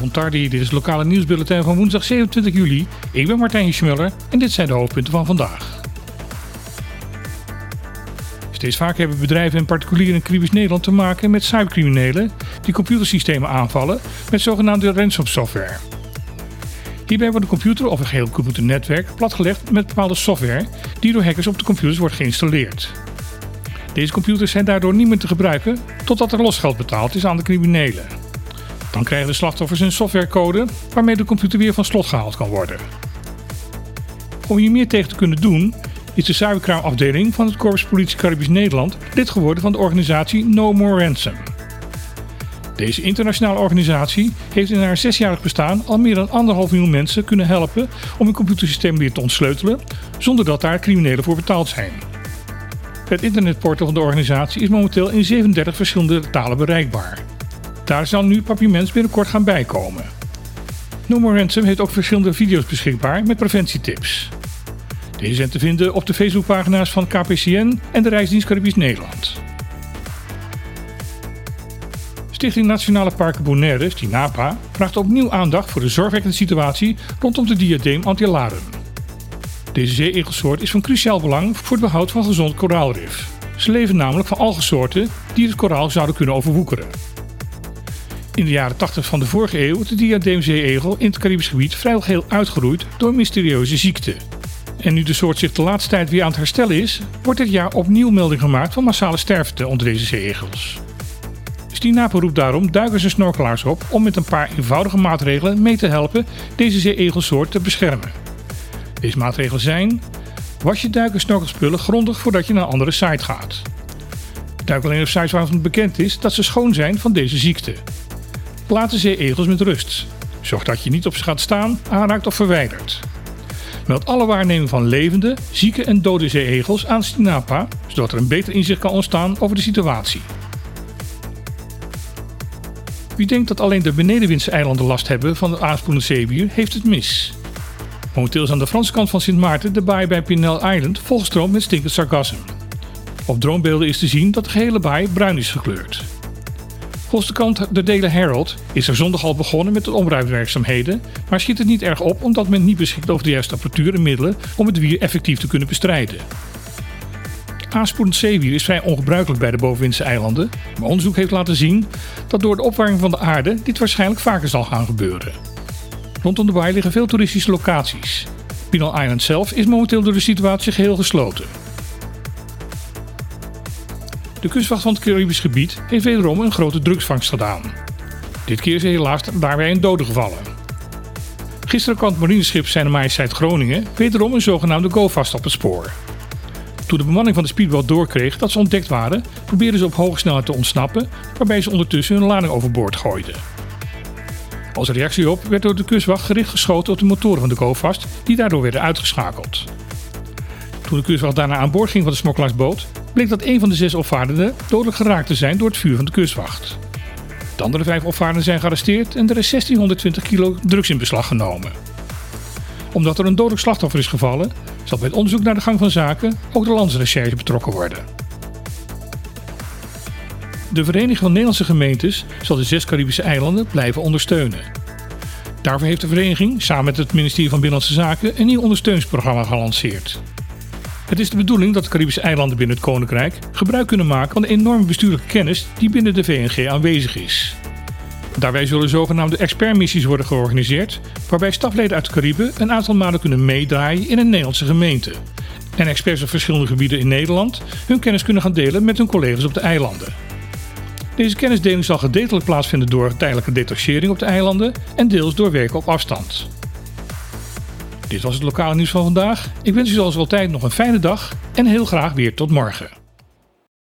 Montardi, dit is het lokale nieuwsbulletin van woensdag 27 juli. Ik ben Martijn Schmuller en dit zijn de hoofdpunten van vandaag. Steeds vaker hebben bedrijven en particulieren in Caribisch Nederland te maken met cybercriminelen die computersystemen aanvallen met zogenaamde ransom software. Hierbij wordt de computer of een geheel computernetwerk platgelegd met bepaalde software die door hackers op de computers wordt geïnstalleerd. Deze computers zijn daardoor niet meer te gebruiken totdat er losgeld betaald is aan de criminelen. Dan krijgen de slachtoffers een softwarecode waarmee de computer weer van slot gehaald kan worden. Om hier meer tegen te kunnen doen, is de cybercrime afdeling van het Corpus Politie Caribisch Nederland lid geworden van de organisatie No More Ransom. Deze internationale organisatie heeft in haar zesjarig bestaan al meer dan anderhalf miljoen mensen kunnen helpen om hun computersysteem weer te ontsleutelen, zonder dat daar criminelen voor betaald zijn. Het internetportal van de organisatie is momenteel in 37 verschillende talen bereikbaar. Daar zal nu Papiermens binnenkort gaan bijkomen. No Ransom heeft ook verschillende video's beschikbaar met preventietips. Deze zijn te vinden op de Facebookpagina's van KPCN en de Reisdienst Caribisch Nederland. Stichting Nationale Parken Bonaire, Stinapa, vraagt opnieuw aandacht voor de zorgwekkende situatie rondom de diadeem antillarum. Deze zeeegelsoort is van cruciaal belang voor het behoud van gezond koraalrif. Ze leven namelijk van algensoorten die het koraal zouden kunnen overwoekeren. In de jaren 80 van de vorige eeuw is de diadeemzeeegel in het Caribisch gebied vrijwel heel uitgeroeid door mysterieuze ziekte. En nu de soort zich de laatste tijd weer aan het herstellen is, wordt dit jaar opnieuw melding gemaakt van massale sterfte onder deze zeeegels. Stinapo roept daarom duikers en snorkelaars op om met een paar eenvoudige maatregelen mee te helpen deze zeeegelsoort te beschermen. Deze maatregelen zijn: was je duik- en snorkelspullen grondig voordat je naar een andere site gaat. Duik alleen op sites waarvan het bekend is dat ze schoon zijn van deze ziekte. Laat de zeeegels met rust. Zorg dat je niet op ze gaat staan, aanraakt of verwijdert. Meld alle waarnemingen van levende, zieke en dode zeeegels aan Stinapa, zodat er een beter inzicht kan ontstaan over de situatie. Wie denkt dat alleen de benedenwindse eilanden last hebben van het aanspoelende zeewier, heeft het mis. Momenteel is aan de Franse kant van Sint Maarten de baai bij Pinel Island volgestroomd met stinkend sargassum. Op droombeelden is te zien dat de gehele baai bruin is gekleurd. Volgens de krant The Daily Herald is er zondag al begonnen met de omruimwerkzaamheden, maar schiet het niet erg op omdat men niet beschikt over de juiste apparatuur en middelen om het wier effectief te kunnen bestrijden. Aanspoelend zeewier is vrij ongebruikelijk bij de bovenwindse eilanden, maar onderzoek heeft laten zien dat door de opwarming van de aarde dit waarschijnlijk vaker zal gaan gebeuren. Rondom de baai liggen veel toeristische locaties. Pinal Island zelf is momenteel door de situatie geheel gesloten. De kustwacht van het Caribisch gebied heeft wederom een grote drugsvangst gedaan. Dit keer is helaas daarbij een dode gevallen. Gisteren kwam het marineschip Zijn Majesteit Groningen wederom een zogenaamde go-vast op het spoor. Toen de bemanning van de speedboot doorkreeg dat ze ontdekt waren, probeerden ze op hoge snelheid te ontsnappen, waarbij ze ondertussen hun lading overboord gooiden. Als reactie op werd door de kustwacht gericht geschoten op de motoren van de GoFast, die daardoor werden uitgeschakeld. Toen de kustwacht daarna aan boord ging van de smokkelaarsboot, bleek dat een van de zes opvarenden dodelijk geraakt te zijn door het vuur van de kustwacht. De andere vijf opvarenden zijn gearresteerd en er is 1620 kilo drugs in beslag genomen. Omdat er een dodelijk slachtoffer is gevallen, zal bij het onderzoek naar de gang van zaken ook de landsrecherche betrokken worden. De Vereniging van Nederlandse Gemeentes zal de zes Caribische eilanden blijven ondersteunen. Daarvoor heeft de vereniging samen met het ministerie van Binnenlandse Zaken een nieuw ondersteuningsprogramma gelanceerd. Het is de bedoeling dat de Caribische eilanden binnen het Koninkrijk gebruik kunnen maken van de enorme bestuurlijke kennis die binnen de VNG aanwezig is. Daarbij zullen zogenaamde expertmissies worden georganiseerd, waarbij stafleden uit de Cariben een aantal maanden kunnen meedraaien in een Nederlandse gemeente. En experts op verschillende gebieden in Nederland hun kennis kunnen gaan delen met hun collega's op de eilanden. Deze kennisdeling zal gedeeltelijk plaatsvinden door tijdelijke detachering op de eilanden en deels door werken op afstand. Dit was het lokale nieuws van vandaag. Ik wens u zoals altijd nog een fijne dag en heel graag weer tot morgen.